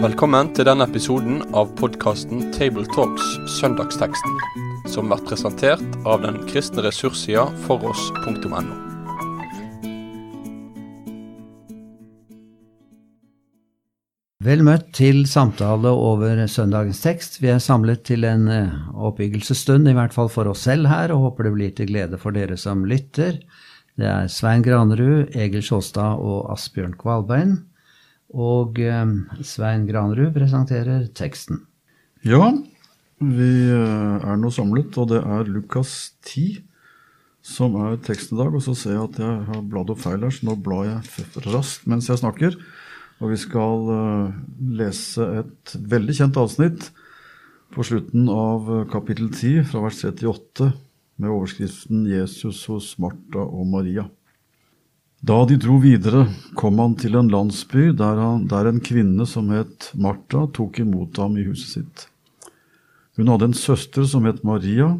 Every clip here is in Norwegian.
Velkommen til denne episoden av podkasten Tabletalks Søndagsteksten, som blir presentert av den kristne ressurssida foross.no. Vel møtt til samtale over søndagens tekst. Vi er samlet til en eh, oppbyggelsesstund, i hvert fall for oss selv her, og håper det blir til glede for dere som lytter. Det er Svein Granerud, Egil Sjåstad og Asbjørn Kvalbein. Og eh, Svein Granerud presenterer teksten. Ja, vi eh, er nå samlet, og det er Lukas 10 som er teksten i dag. Og så ser jeg at jeg har bladd opp feil her, så nå blar jeg raskt mens jeg snakker. Og vi skal uh, lese et veldig kjent avsnitt på slutten av uh, kapittel 10, fra vers 38, med overskriften 'Jesus hos Martha og Maria'. Da de dro videre, kom han til en landsby der, han, der en kvinne som het Martha, tok imot ham i huset sitt. Hun hadde en søster som het Maria,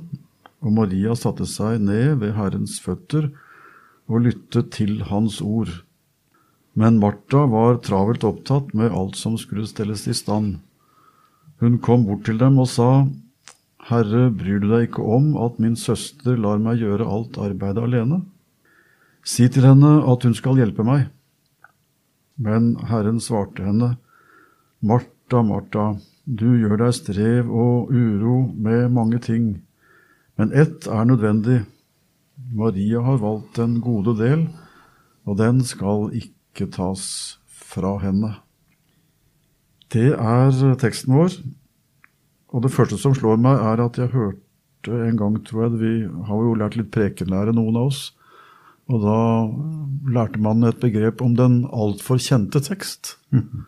og Maria satte seg ned ved Herrens føtter og lyttet til hans ord. Men Martha var travelt opptatt med alt som skulle stelles i stand. Hun kom bort til dem og sa, Herre, bryr du deg ikke om at min søster lar meg gjøre alt arbeidet alene? Si til henne at hun skal hjelpe meg. Men Herren svarte henne, Martha, Martha, du gjør deg strev og uro med mange ting, men ett er nødvendig. Maria har valgt den gode del, og den skal ikke tas fra henne. Det er teksten vår. Og det første som slår meg, er at jeg hørte en gang, tror jeg Vi har jo lært litt prekenlære, noen av oss. Og da lærte man et begrep om den altfor kjente tekst. Mm.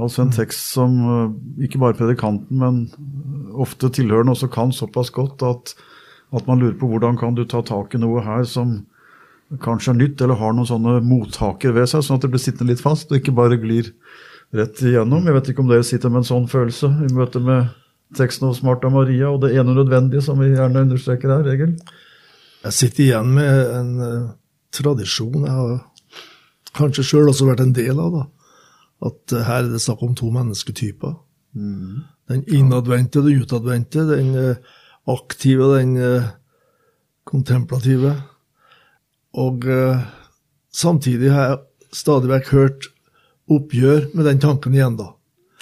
Altså en tekst som eh, ikke bare predikanten, men ofte tilhørende også kan såpass godt at, at man lurer på hvordan kan du ta tak i noe her som kanskje er nytt eller har noen sånne mottaker ved seg, sånn at det blir sittende litt fast og ikke bare glir rett igjennom. Jeg vet ikke om dere sitter med en sånn følelse i møte med teksten hos Martha Maria og det ene nødvendige som vi gjerne understreker her, Egil? Jeg sitter igjen med en uh, tradisjon jeg har kanskje sjøl også vært en del av. da. At uh, her er det snakk om to mennesketyper. Mm. Den innadvendte og den utadvendte. Den uh, aktive og den kontemplative. Og samtidig har jeg stadig vekk hørt oppgjør med den tanken igjen, da.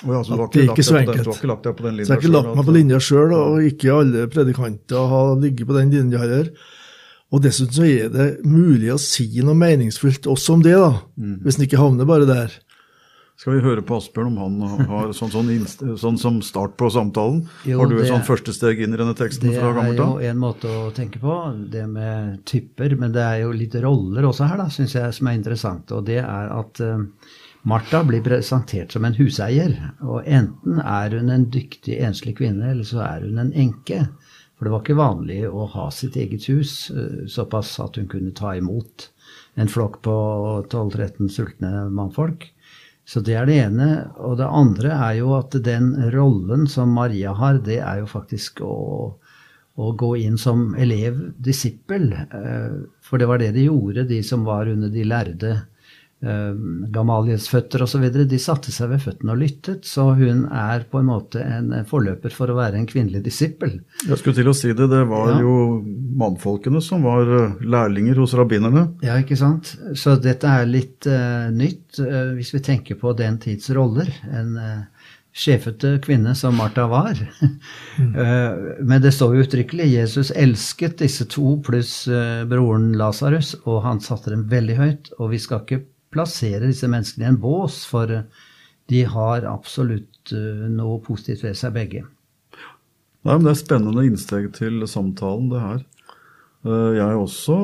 Oh ja, at det er ikke så enkelt. Du har ikke lagt deg på den linja Så jeg har ikke lagt meg på linja sjøl, og ikke alle predikanter har ligget på den linja heller. Og dessuten så er det mulig å si noe meningsfullt også om det, da. Mm. Hvis en ikke havner bare der. Skal vi høre på Asbjørn om han har sånn, sånn, sånn som start på samtalen? Jo, har du et sånn første steg inn i denne teksten fra gammelt av? Det er jo en måte å tenke på, det med typer. Men det er jo litt roller også her, da, syns jeg, som er interessant. Og det er at uh, Martha blir presentert som en huseier. Og enten er hun en dyktig enslig kvinne, eller så er hun en enke. For det var ikke vanlig å ha sitt eget hus uh, såpass at hun kunne ta imot en flokk på 12-13 sultne mannfolk. Så det er det ene. Og det andre er jo at den rollen som Maria har, det er jo faktisk å, å gå inn som elev, disippel. Eh, for det var det de gjorde, de som var under de lærde Eh, Gamaliels føtter osv. De satte seg ved føttene og lyttet, så hun er på en måte en forløper for å være en kvinnelig disippel. Jeg skulle til å si det, det var ja. jo mannfolkene som var eh, lærlinger hos rabbinerne. Ja, ikke sant. Så dette er litt uh, nytt uh, hvis vi tenker på den tids roller. En uh, sjefete kvinne som Martha var. mm. Men det står jo uttrykkelig Jesus elsket disse to pluss broren Lasarus, og han satte dem veldig høyt. Og vi skal ikke plassere disse menneskene i en bås, for de har absolutt eh, noe positivt ved seg begge. Nei, men Det er spennende innsteg til samtalen, det her. Eh, jeg har også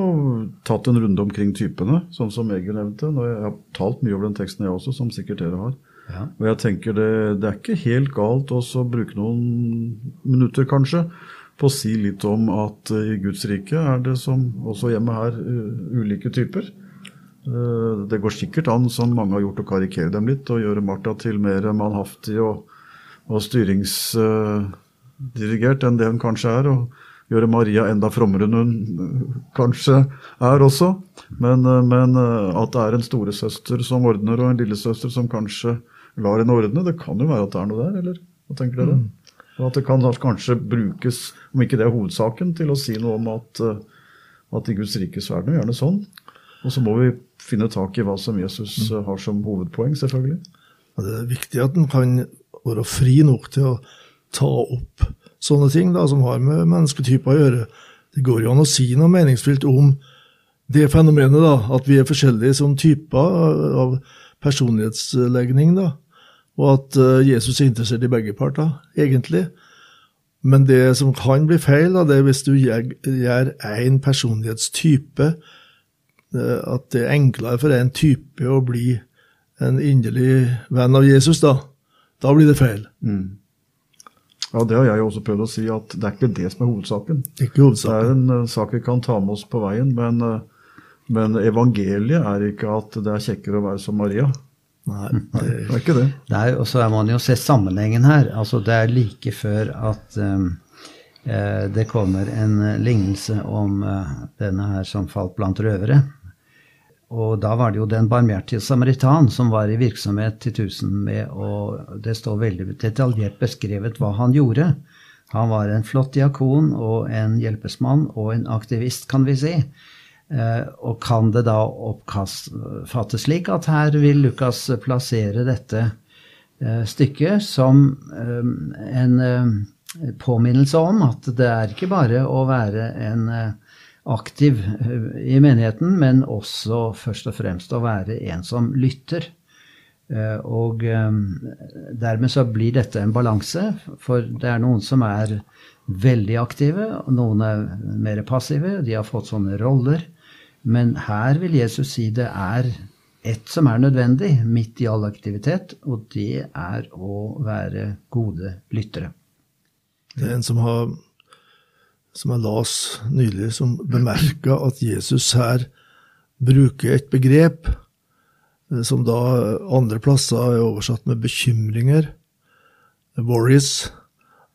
tatt en runde omkring typene, sånn som Egil nevnte. Og Jeg har talt mye over den teksten, jeg også, som sikkert dere har. Ja. Og jeg tenker det, det, er ikke helt galt også å bruke noen minutter, kanskje, på å si litt om at i Guds rike er det som også hjemme her ulike typer. Eh, det går sikkert an, som mange har gjort, å karikere dem litt og gjøre Martha til mer manhaftig og, og styringsdirigert enn det hun kanskje er. Og gjøre Maria enda frommere enn hun eh, kanskje er også. Men, eh, men at det er en storesøster som ordner, og en lillesøster som kanskje lar henne ordne, det kan jo være at det er noe der, eller? Hva tenker dere? Og at det kan kanskje brukes, om ikke det er hovedsaken, til å si noe om at, at i Guds rike så er gjerne sånn. Og så må vi finne tak i hva som Jesus har som hovedpoeng, selvfølgelig. Ja, det er viktig at en kan være fri nok til å ta opp sånne ting da, som har med mennesketyper å gjøre. Det går jo an å si noe meningsfylt om det fenomenet, da, at vi er forskjellige som typer av personlighetslegning. da, Og at uh, Jesus er interessert i begge parter, egentlig. Men det som kan bli feil, da, det er hvis du gjør én personlighetstype At det er enklere for en type å bli en inderlig venn av Jesus, da. Da blir det feil. Mm. Ja, Det har jeg også prøvd å si, at det er ikke det som er hovedsaken. Ikke hovedsaken. Det er en uh, sak vi kan ta med oss på veien, men, uh, men, evangeliet er ikke at det er kjekkere å være som Maria. Nei, det, det er ikke det. det er, og så må man jo se sammenhengen her. Altså, det er like før at um, eh, det kommer en lignelse om uh, denne her som falt blant røvere. Og da var det jo den barmhjertige samaritan som var i virksomhet til tusen med og Det står veldig detaljert beskrevet hva han gjorde. Han var en flott diakon og en hjelpesmann og en aktivist, kan vi si. Eh, og kan det da oppfattes slik at her vil Lukas plassere dette eh, stykket som eh, en påminnelse om at det er ikke bare å være en aktiv eh, i menigheten, men også først og fremst å være en som lytter. Eh, og eh, dermed så blir dette en balanse, for det er noen som er veldig aktive, og noen er mer passive. De har fått sånne roller. Men her vil Jesus si det er ett som er nødvendig midt i all aktivitet, og det er å være gode lyttere. Det er en som har som jeg las nylig, som bemerka at Jesus her bruker et begrep eh, som da andre plasser er oversatt med bekymringer, worries.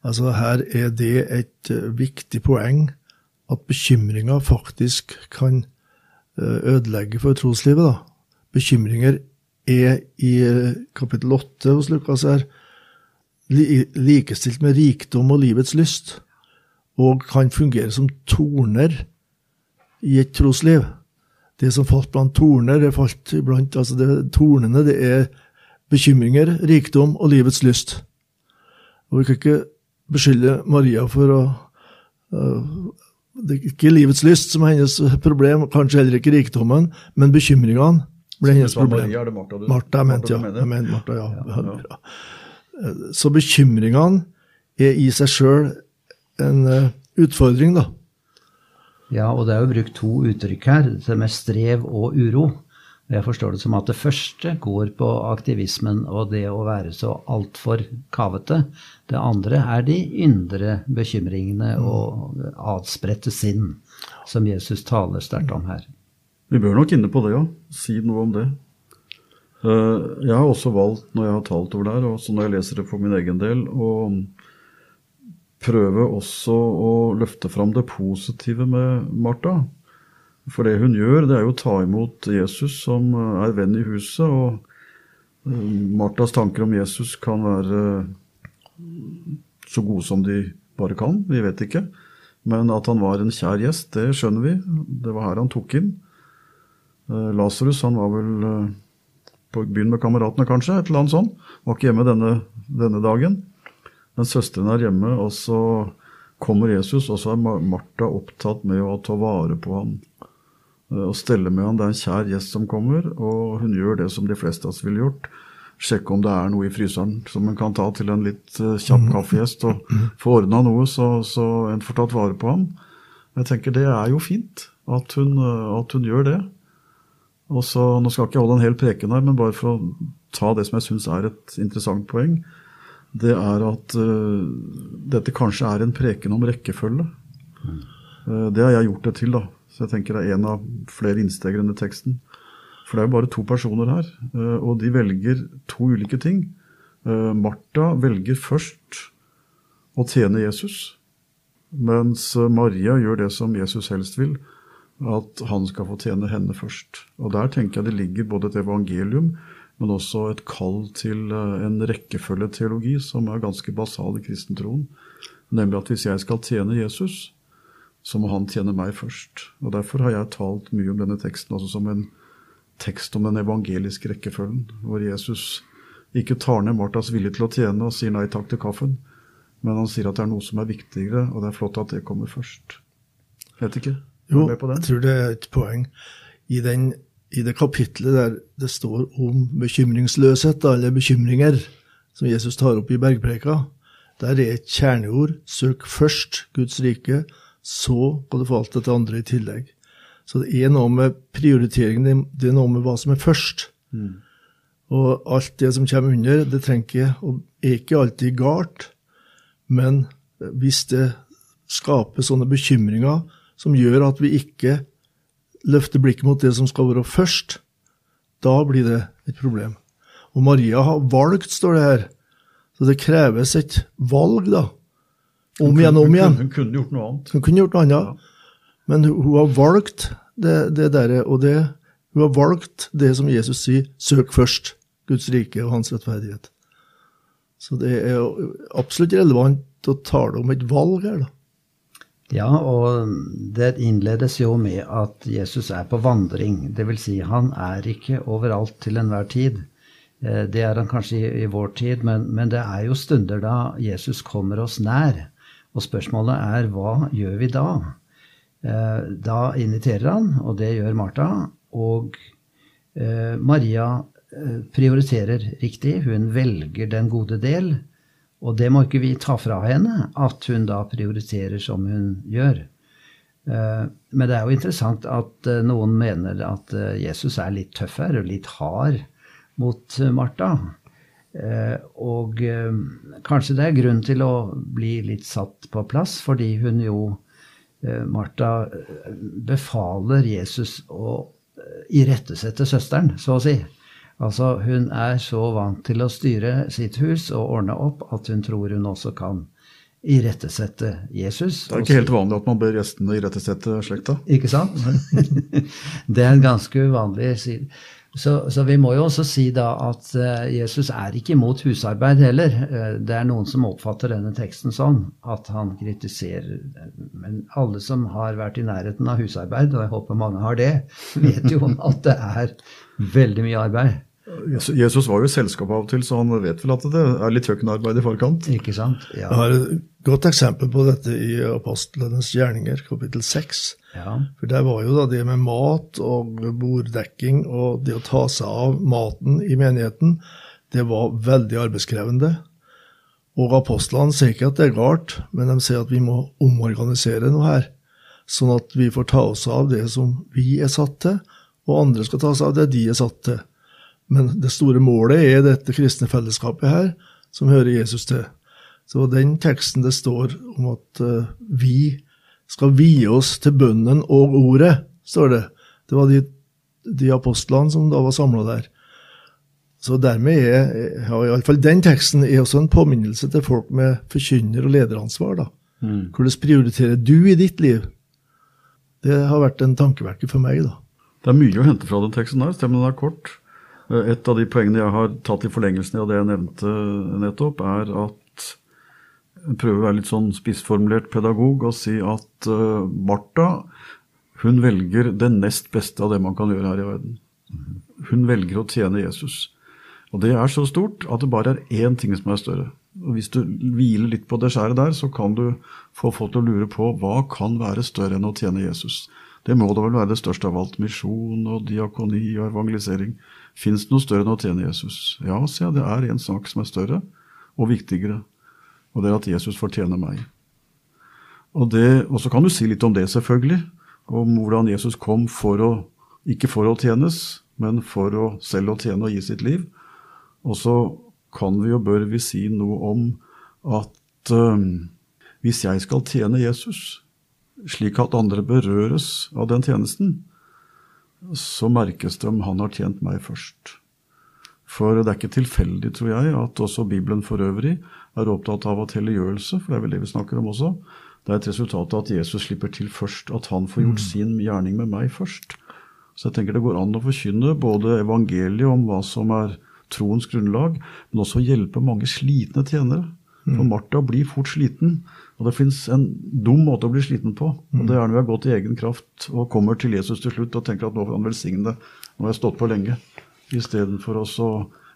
Altså her er det et eh, viktig poeng at bekymringer faktisk kan eh, ødelegge for troslivet. da. Bekymringer er i kapittel 8 hos Lukas her likestilt med rikdom og livets lyst og kan fungere som torner i et trosliv. Det som falt blant torner, det falt blant altså det, Tornene det er bekymringer, rikdom og livets lyst. Og Vi kan ikke beskylde Maria for å uh, Det er ikke livets lyst som er hennes problem, kanskje heller ikke rikdommen, men bekymringene ble hennes problem. Maria, det Martha, du, Martha, mente, ja. Jeg mente Martha, ja. ja, ja. Så bekymringene er i seg sjøl en uh, utfordring, da. Ja, og det er jo brukt to uttrykk her, det med strev og uro. Jeg forstår det som at det første går på aktivismen og det å være så altfor kavete. Det andre er de indre bekymringene og adspredte sinn, som Jesus taler sterkt om her. Vi bør nok inne på det, ja. Si noe om det. Eh, jeg har også valgt, når jeg har talt over der, og også når jeg leser det for min egen del, å prøve også å løfte fram det positive med Martha. For det hun gjør, det er jo å ta imot Jesus som eh, er venn i huset. Og eh, Marthas tanker om Jesus kan være så gode som de bare kan. Vi vet ikke. Men at han var en kjær gjest, det skjønner vi. Det var her han tok inn. Eh, Lasarus var vel på byen med kameratene, kanskje. et eller annet sånt. Var ikke hjemme denne, denne dagen. Men søsteren er hjemme, og så kommer Jesus, og så er Martha opptatt med å ta vare på ham eh, og stelle med ham. Det er en kjær gjest som kommer, og hun gjør det som de fleste av oss ville gjort. Sjekke om det er noe i fryseren som en kan ta til en litt eh, kjapp mm. kaffegjest, og få ordna noe så, så, en får tatt vare på ham. Jeg tenker det er jo fint at hun, eh, at hun gjør det. Og så, Nå skal jeg ikke holde en hel preken her, men bare for å ta det som jeg syns er et interessant poeng det er at uh, dette kanskje er en preken om rekkefølge. Uh, det har jeg gjort det til, da. Så jeg tenker det er en av flere innsteg i teksten. For det er jo bare to personer her, uh, og de velger to ulike ting. Martha velger først å tjene Jesus. Mens Maria gjør det som Jesus helst vil, at han skal få tjene henne først. Og der tenker jeg det ligger både et evangelium, men også et kall til en en rekkefølgeteologi som er ganske basal i kristentroen. Nemlig at hvis jeg skal tjene Jesus, så må han tjene meg først. Og Derfor har jeg talt mye om denne teksten også som en tekst om den evangeliske rekkefølgen, hvor Jesus ikke tar ned Martas vilje til å tjene og sier nei takk til kaffen, men han sier at det er noe som er viktigere, og det er flott at det kommer først. Vet ikke. Jo, jeg tror det er et poeng. I, den, i det kapitlet der det står om bekymringsløshet, eller bekymringer, som Jesus tar opp i bergpreka, der er et kjerneord 'søk først Guds rike', så kan du få alt dette andre i tillegg. Så det er noe med prioritering, det er noe med hva som er først. Mm. Og alt det som kommer under, det trenger ikke, og er ikke alltid galt, men hvis det skaper sånne bekymringer som gjør at vi ikke løfter blikket mot det som skal være først, da blir det et problem. Og Maria har valgt, står det her. Så det kreves et valg, da. Om igjen og om igjen. Hun kunne gjort noe annet. Hun kunne gjort noe annet. Ja. Men hun, har valgt det, det derre, og det, hun har valgt det som Jesus sier, søk først Guds rike og hans rettferdighet. Så det er absolutt relevant å tale om et valg her, da. Ja, og det innledes jo med at Jesus er på vandring. Dvs. Si, han er ikke overalt til enhver tid. Eh, det er han kanskje i, vår tid, men, men, det er jo stunder da Jesus kommer oss nær. Og spørsmålet er hva gjør vi da? Eh, da inviterer han, og det gjør Martha. Og eh, Maria prioriterer riktig. Hun velger den gode del. Og det må ikke vi ta fra henne, at hun da prioriterer som hun gjør. Eh, men det er jo interessant at eh, noen mener at eh, Jesus er litt tøff her og litt hard mot Martha. Og kanskje det er grunn til å bli litt satt på plass, fordi hun jo Martha befaler Jesus å irettesette søsteren, så å si. Altså, hun er så vant til å styre sitt hus og ordne opp at hun tror hun også kan irettesette Jesus. Det er ikke helt vanlig at man ber gjestene irettesette slekta. Ikke sant? det er en ganske uvanlig så, så, vi må jo også si da at uh, Jesus er ikke imot husarbeid heller. Uh, det er noen som oppfatter denne teksten sånn, at han kritiserer Men alle som har vært i nærheten av husarbeid, og jeg håper mange har det, vet jo at det er veldig mye arbeid. Jesus var jo i selskap av og til, så han vet vel at det er litt kjøkkenarbeid i forkant. Ikke sant? Ja. Jeg har et godt eksempel på dette i Apostlenes gjerninger, kapittel 6. Ja. For der var jo da det med mat og borddekking og det å ta seg av maten i menigheten, det var veldig arbeidskrevende. Og apostlene sier ikke at det er galt, men de sier at vi må omorganisere noe her. Sånn at vi får ta oss av det som vi er satt til, og andre skal ta seg av det de er satt til. Men det store målet er dette kristne fellesskapet her, som hører Jesus til. Så den teksten det står om at uh, vi skal vie oss til bønnen og ordet, står det. Det var de, de apostlene som da var samla der. Så dermed er ja, iallfall den teksten er også en påminnelse til folk med forkynner- og lederansvar. da. Mm. Hvordan prioriterer du i ditt liv? Det har vært en tankevekker for meg. da. Det er mye å hente fra den teksten her, stemmen er kort. Eh, et av de poengene jeg har tatt i forlengelsen av det jeg nevnte nettopp, er at jeg prøver å være litt sånn spissformulert pedagog og si at Martha hun velger det nest beste av det man kan gjøre her i verden. Hun velger å tjene Jesus. Og det er så stort at det bare er én ting som er større. Og Hvis du hviler litt på det skjæret der, så kan du få folk til å lure på hva kan være større enn å tjene Jesus. Det må da vel være det største av alt. Misjon og diakoni og evangelisering. Fins det noe større enn å tjene Jesus? Ja, sier det er en sak som er større og viktigere, og det er at Jesus fortjener meg. Og, det, og så kan du si litt om det, selvfølgelig, om hvordan Jesus kom for å, ikke for å tjenes, men for å selv å tjene og gi sitt liv. Og så kan vi og bør vi si noe om at øh, hvis jeg skal tjene Jesus, slik at andre berøres av den tjenesten, så merkes det om han har tjent meg først. For det er ikke tilfeldig, tror jeg, at også Bibelen for øvrig er opptatt av at helliggjørelse, for det er vel det vi snakker om også, Det er et resultat av at Jesus slipper til først, at han får gjort sin gjerning med meg først. Så jeg tenker det går an å forkynne både evangeliet om hva som er troens grunnlag, men også hjelpe mange slitne tjenere. For Martha blir fort sliten, og det fins en dum måte å bli sliten på. og Det er når vi har gått i egen kraft og kommer til Jesus til slutt og tenker at nå får han velsigne det. Nå har jeg stått på lenge. Istedenfor å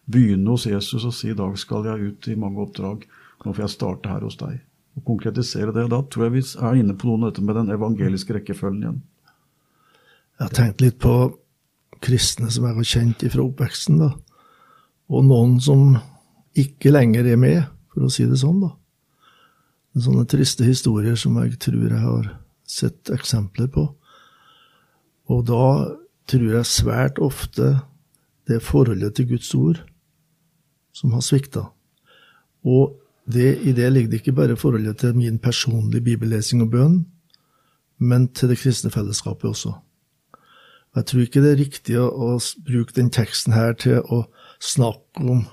begynne hos Jesus og si i dag skal jeg ut i mange oppdrag. Nå får jeg starte her hos deg. Og konkretisere det. Da tror jeg vi er inne på noe av dette med den evangeliske rekkefølgen igjen. Jeg har tenkt litt på kristne som jeg har kjent fra oppveksten, da. Og noen som ikke lenger er med, for å si det sånn, da. Sånne triste historier som jeg tror jeg har sett eksempler på. Og da tror jeg svært ofte det er forholdet til Guds ord som har svikta. Og det, i det ligger det ikke bare forholdet til min personlige bibellesing og bønn, men til det kristne fellesskapet også. Jeg tror ikke det er riktig å bruke den teksten her til å snakke om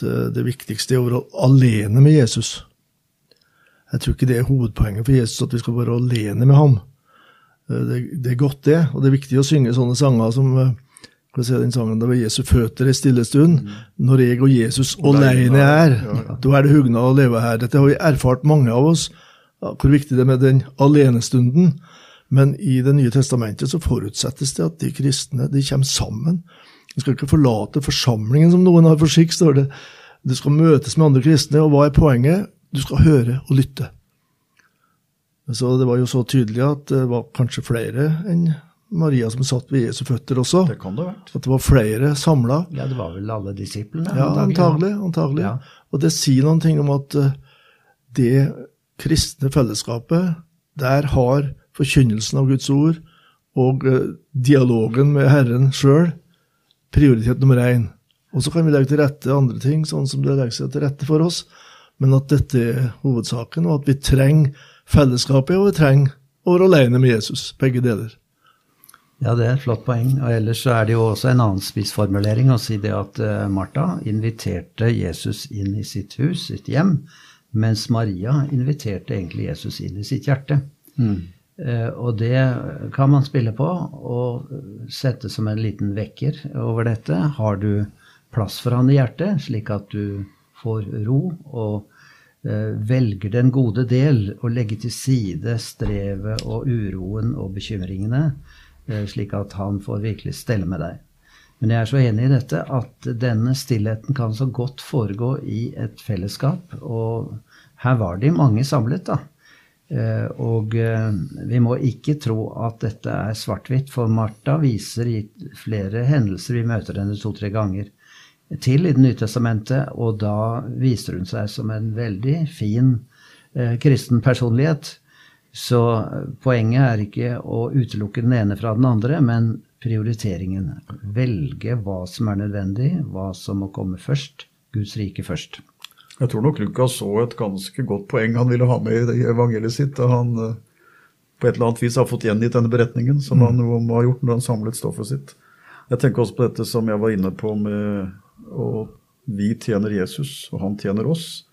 at uh, det viktigste er å være alene med Jesus. Jeg tror ikke det er hovedpoenget for Jesus, at vi skal være alene med ham. Uh, det, det, er godt, det, og det er viktig å synge sånne sanger som skal hva se den sangen, Det var Jesu føtter i stille stund. Mm. Når jeg og Jesus alene er, ja, ja. da er det hugna å leve her. Dette har vi erfart, mange av oss, hvor viktig det er med den alenestunden. Men i Det nye testamentet så forutsettes det at de kristne de kommer sammen. De skal ikke forlate forsamlingen, som noen har for skikk, står det. Du skal møtes med andre kristne, og hva er poenget? Du skal høre og lytte. Så Det var jo så tydelig at det var kanskje flere enn Maria som satt ved Jesu føtter også. Det kan det ha vært. At det var flere samla. Ja, det var vel alle disiplene? Ja, antagelig. antagelig. Ja. Og det sier noen ting om at uh, det kristne fellesskapet, der har forkynnelsen av Guds ord og uh, dialogen med Herren sjøl prioritet nummer én. Og så kan vi legge til rette andre ting, sånn som det legger seg til rette for oss, men at dette er hovedsaken, og at vi trenger fellesskapet, og vi trenger å være alene med Jesus. Begge deler. Ja, det er et flott poeng. Og ellers så er det jo også en annen spissformulering å si det at uh, Martha inviterte Jesus inn i sitt hus, sitt hjem, mens Maria inviterte egentlig Jesus inn i sitt hjerte. Mm. Uh, og det kan man spille på og sette som en liten vekker over dette. Har du plass for han i hjertet, slik at du får ro og uh, velger den gode del og legger til side strevet og uroen og bekymringene, Eh, slik at han får virkelig stelle med deg. Men jeg er så enig i dette at denne stillheten kan så godt foregå i et fellesskap. Og her var de mange samlet, da. Eh, og eh, vi må ikke tro at dette er svart-hvitt, for Martha viser i flere hendelser vi møter henne to-tre ganger til i Det nye testamentet, og da viser hun seg som en veldig fin kristen personlighet. Så poenget er ikke å utelukke den ene fra den andre, men prioriteringen. Velge hva som er nødvendig, hva som må komme først. Guds rike først. Jeg tror nok Lukas så et ganske godt poeng han ville ha med i evangeliet sitt. da han eh, på et eller annet vis har fått gjengitt denne beretningen som mm. han har gjort når han samlet stoffet sitt. Jeg tenker også på dette som jeg var inne på med at vi tjener Jesus, og han tjener oss.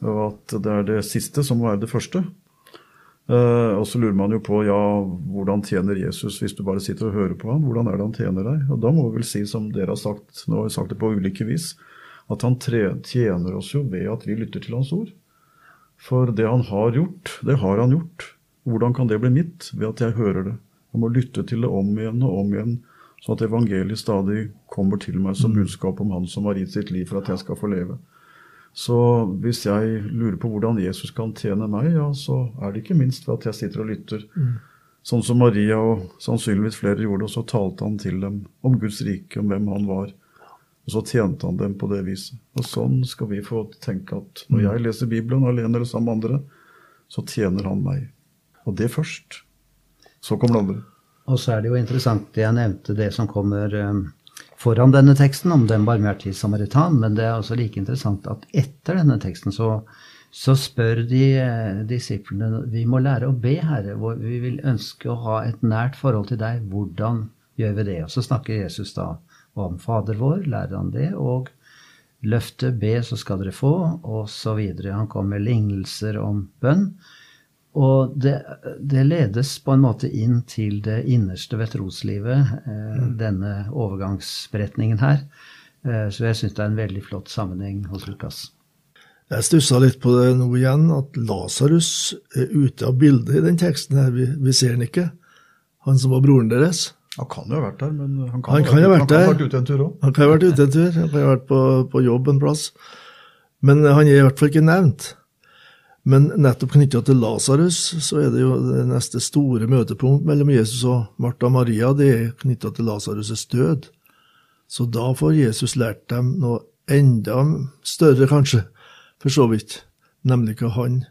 Og at det er det siste som må være det første. Uh, og så lurer man jo på ja, hvordan tjener Jesus hvis du bare sitter og hører på ham? Hvordan er det han tjener deg? Og Da må vi vel si, som dere har sagt, nå har vi sagt det på ulike vis, at han tjener oss jo ved at vi lytter til hans ord. For det han har gjort, det har han gjort. Hvordan kan det bli mitt? Ved at jeg hører det. Jeg må lytte til det om igjen og om igjen, sånn at evangeliet stadig kommer til meg som budskap om han som har gitt sitt liv for at jeg skal få leve. Så hvis jeg lurer på hvordan Jesus kan tjene meg, ja, så er det ikke minst ved at jeg sitter og lytter. Mm. Sånn som Maria og sannsynligvis flere gjorde, og så talte han til dem om Guds rike, om hvem han var. Og så tjente han dem på det viset. Og sånn skal vi få tenke at når jeg leser Bibelen alene eller sammen med andre, så tjener han meg. Og det først. Så kommer det andre. Og så er det jo interessant det jeg nevnte, det som kommer um foran denne teksten om den barmhjertige samaritan, men det er også like interessant at etter denne teksten så, så spør de eh, disiplene Vi må lære å be, Herre. Vi vil ønske å ha et nært forhold til deg. Hvordan gjør vi det? Og så snakker Jesus da om Fader vår, lærer han det, og løfte, be, så skal dere få, videre. Han kom med lignelser om bønn. Og det, det, ledes på en måte inn til det innerste ved troslivet, eh, mm. denne overgangsberetningen her. Eh, så jeg syns det er en veldig flott sammenheng hos Lukas. Jeg stussa litt på det nå igjen, at Lasarus er ute av bildet i den teksten her. Vi, vi ser han ikke. Han som var broren deres. Han kan jo ha vært der, men han kan, han kan ha vært, vært, vært ute en tur òg. Han kan ha vært ute en tur. Han kan ha vært på, på jobb en plass. Men han er i hvert fall ikke nevnt. Men nettopp knytta til Lasarus, så er det jo det neste store møtepunkt mellom Jesus og Martha og Maria, det er knytta til Lasarus' død. Så da får Jesus lært dem noe enda større, kanskje, for så vidt, nemlig hva han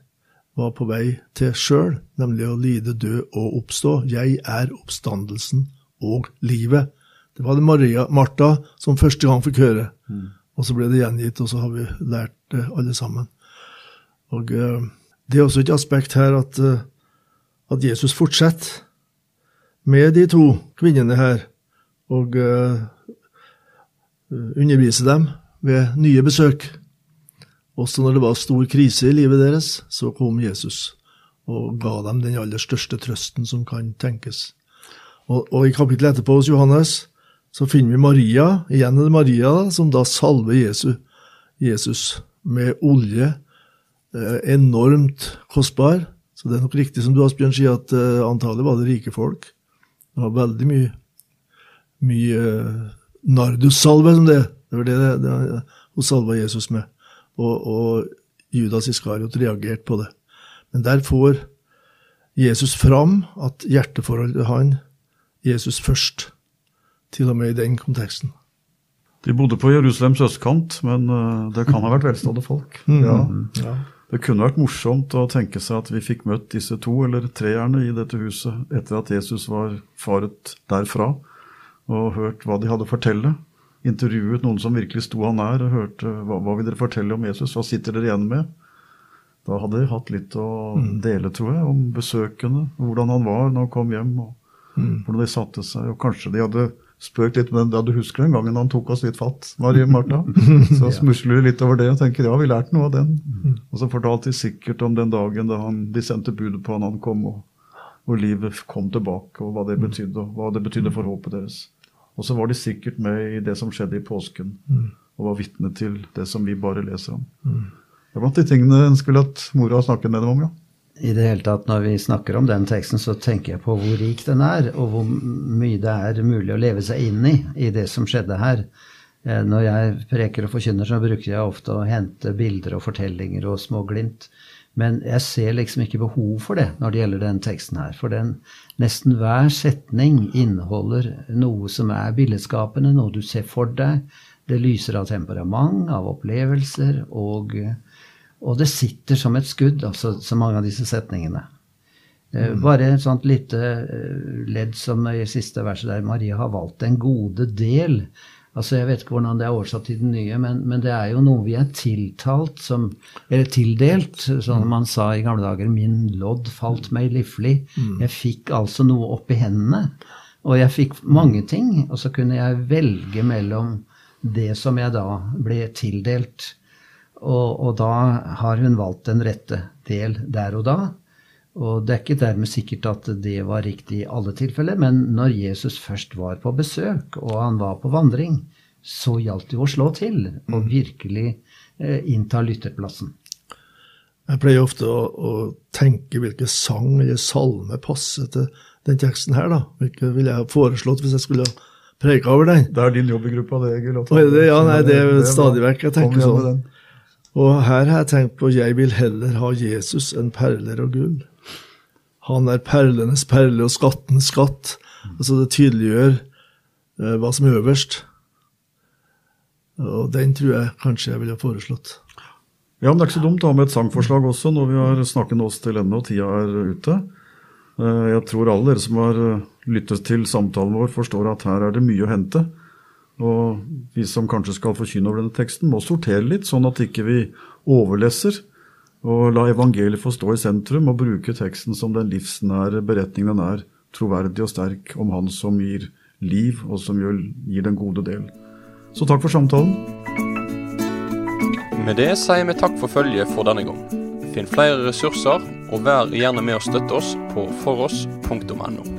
var på vei til sjøl, nemlig å lide, dø og oppstå. Jeg er oppstandelsen og livet. Det var det Maria, Martha som første gang fikk høre. Mm. Og så ble det gjengitt, og så har vi lært det alle sammen. Og uh, Det er også et aspekt her at, uh, at, Jesus fortsetter med de to kvinnene her og uh, underviser dem ved nye besøk. Også når det var stor krise i livet deres, så kom Jesus og ga dem den aller største trøsten som kan tenkes. Og, og I kapittelet etterpå hos Johannes så finner vi Maria, igjen er det Maria, som da salver Jesus, Jesus med olje Eh, enormt kostbar. Så det er nok riktig som du Asbjørn sier, at eh, antallet var det rike folk. Det var veldig mye, mye eh, nardussalve, som det Det var det, det, det hun salva Jesus med. Og, og Judas Iskariot reagerte på det. Men der får Jesus fram at hjerteforholdet han Jesus først. Til og med i den konteksten. De bodde på Jerusalems østkant, men uh, det kan ha vært velstående folk. Mm. Ja. ja. Det kunne vært morsomt å tenke seg at vi fikk møtt disse to eller treerne i dette huset etter at Jesus var faret derfra, og hørt hva de hadde å fortelle. Intervjuet noen som virkelig sto han nær, og hørte hva, hva vil dere fortelle om Jesus, hva sitter dere igjen med? Da hadde de hatt litt å mm. dele, tror jeg, om besøkende, hvordan han var når han kom hjem, og mm. hvordan de satte seg. Og kanskje de hadde spøkt litt med den, ja, Du husker den gangen han tok oss litt fatt, Marie Martha? Så smusler vi litt over det og tenker ja, vi lærte noe av den. Mm. Og så fortalte de sikkert om den dagen da han, de sendte budet på han han kom, og, og livet kom tilbake, og hva det mm. betydde, og hva det betydde for håpet deres. Og så var de sikkert med i det som skjedde i påsken, mm. og var vitne til det som vi bare leser om. Det er blant de tingene en skulle hatt mora snakket med dem om, ja i det hele tatt, når vi snakker om den teksten, så tenker jeg på hvor rik den er, og hvor mye det er mulig å leve seg inn i i det som skjedde her. Eh, når jeg preker og forkynner, så bruker jeg ofte å hente bilder og fortellinger og småglimt. Men jeg ser liksom ikke behov for det når det gjelder den teksten her. For den, nesten hver setning inneholder noe som er billedskapende, noe du ser for deg. Det lyser av temperament, av opplevelser og og det sitter som et skudd, altså så mange av disse setningene. Mm. Bare et sånt lite eh, ledd som i siste verset der Maria har valgt en gode del. Altså Jeg vet ikke hvordan det er oversatt til den nye, men, men, det er jo noe vi er tiltalt som Eller tildelt, som man sa i gamle dager. 'Min lodd falt meg livlig'. Mm. Jeg fikk altså noe opp i hendene. Og jeg fikk mange ting, og så kunne jeg velge mellom det som jeg da ble tildelt, og, og, da har hun valgt den rette del der og da. Og det er ikke dermed sikkert at det var riktig i alle tilfeller, men når Jesus først var på besøk, og han var på vandring, så gjaldt det å slå til og mm. virkelig eh, innta lytterplassen. Jeg pleier ofte å, å, tenke hvilke sang eller salme passer til den teksten her. da. Hvilke ville jeg ha foreslått hvis jeg skulle preika over den? Det er din jobb i gruppa, det, Egil. Ja, nei, det er stadig vekk jeg tenker sånn. Og her har jeg tenkt på jeg vil heller ha Jesus enn perler og gull. Han er perlenes perle og skattens skatt. Altså det tydeliggjør eh, hva som er øverst. Og den tror jeg kanskje jeg ville foreslått. Ja, men Det er ikke så dumt å ha med et sangforslag også når vi har snakket med oss til ende og tida er ute. Eh, jeg tror alle dere som har eh, lyttet til samtalen vår, forstår at her er det mye å hente. Og vi som kanskje skal forkynne over denne teksten, må sortere litt, sånn at ikke vi overleser. Og la evangeliet få stå i sentrum, og bruke teksten som den livsnære beretningen den er, troverdig og sterk, om Han som gir liv, og som gir den gode del. Så takk for samtalen. Med det sier vi takk for følget for denne gang. Finn flere ressurser og vær gjerne med å støtte oss på foross.no.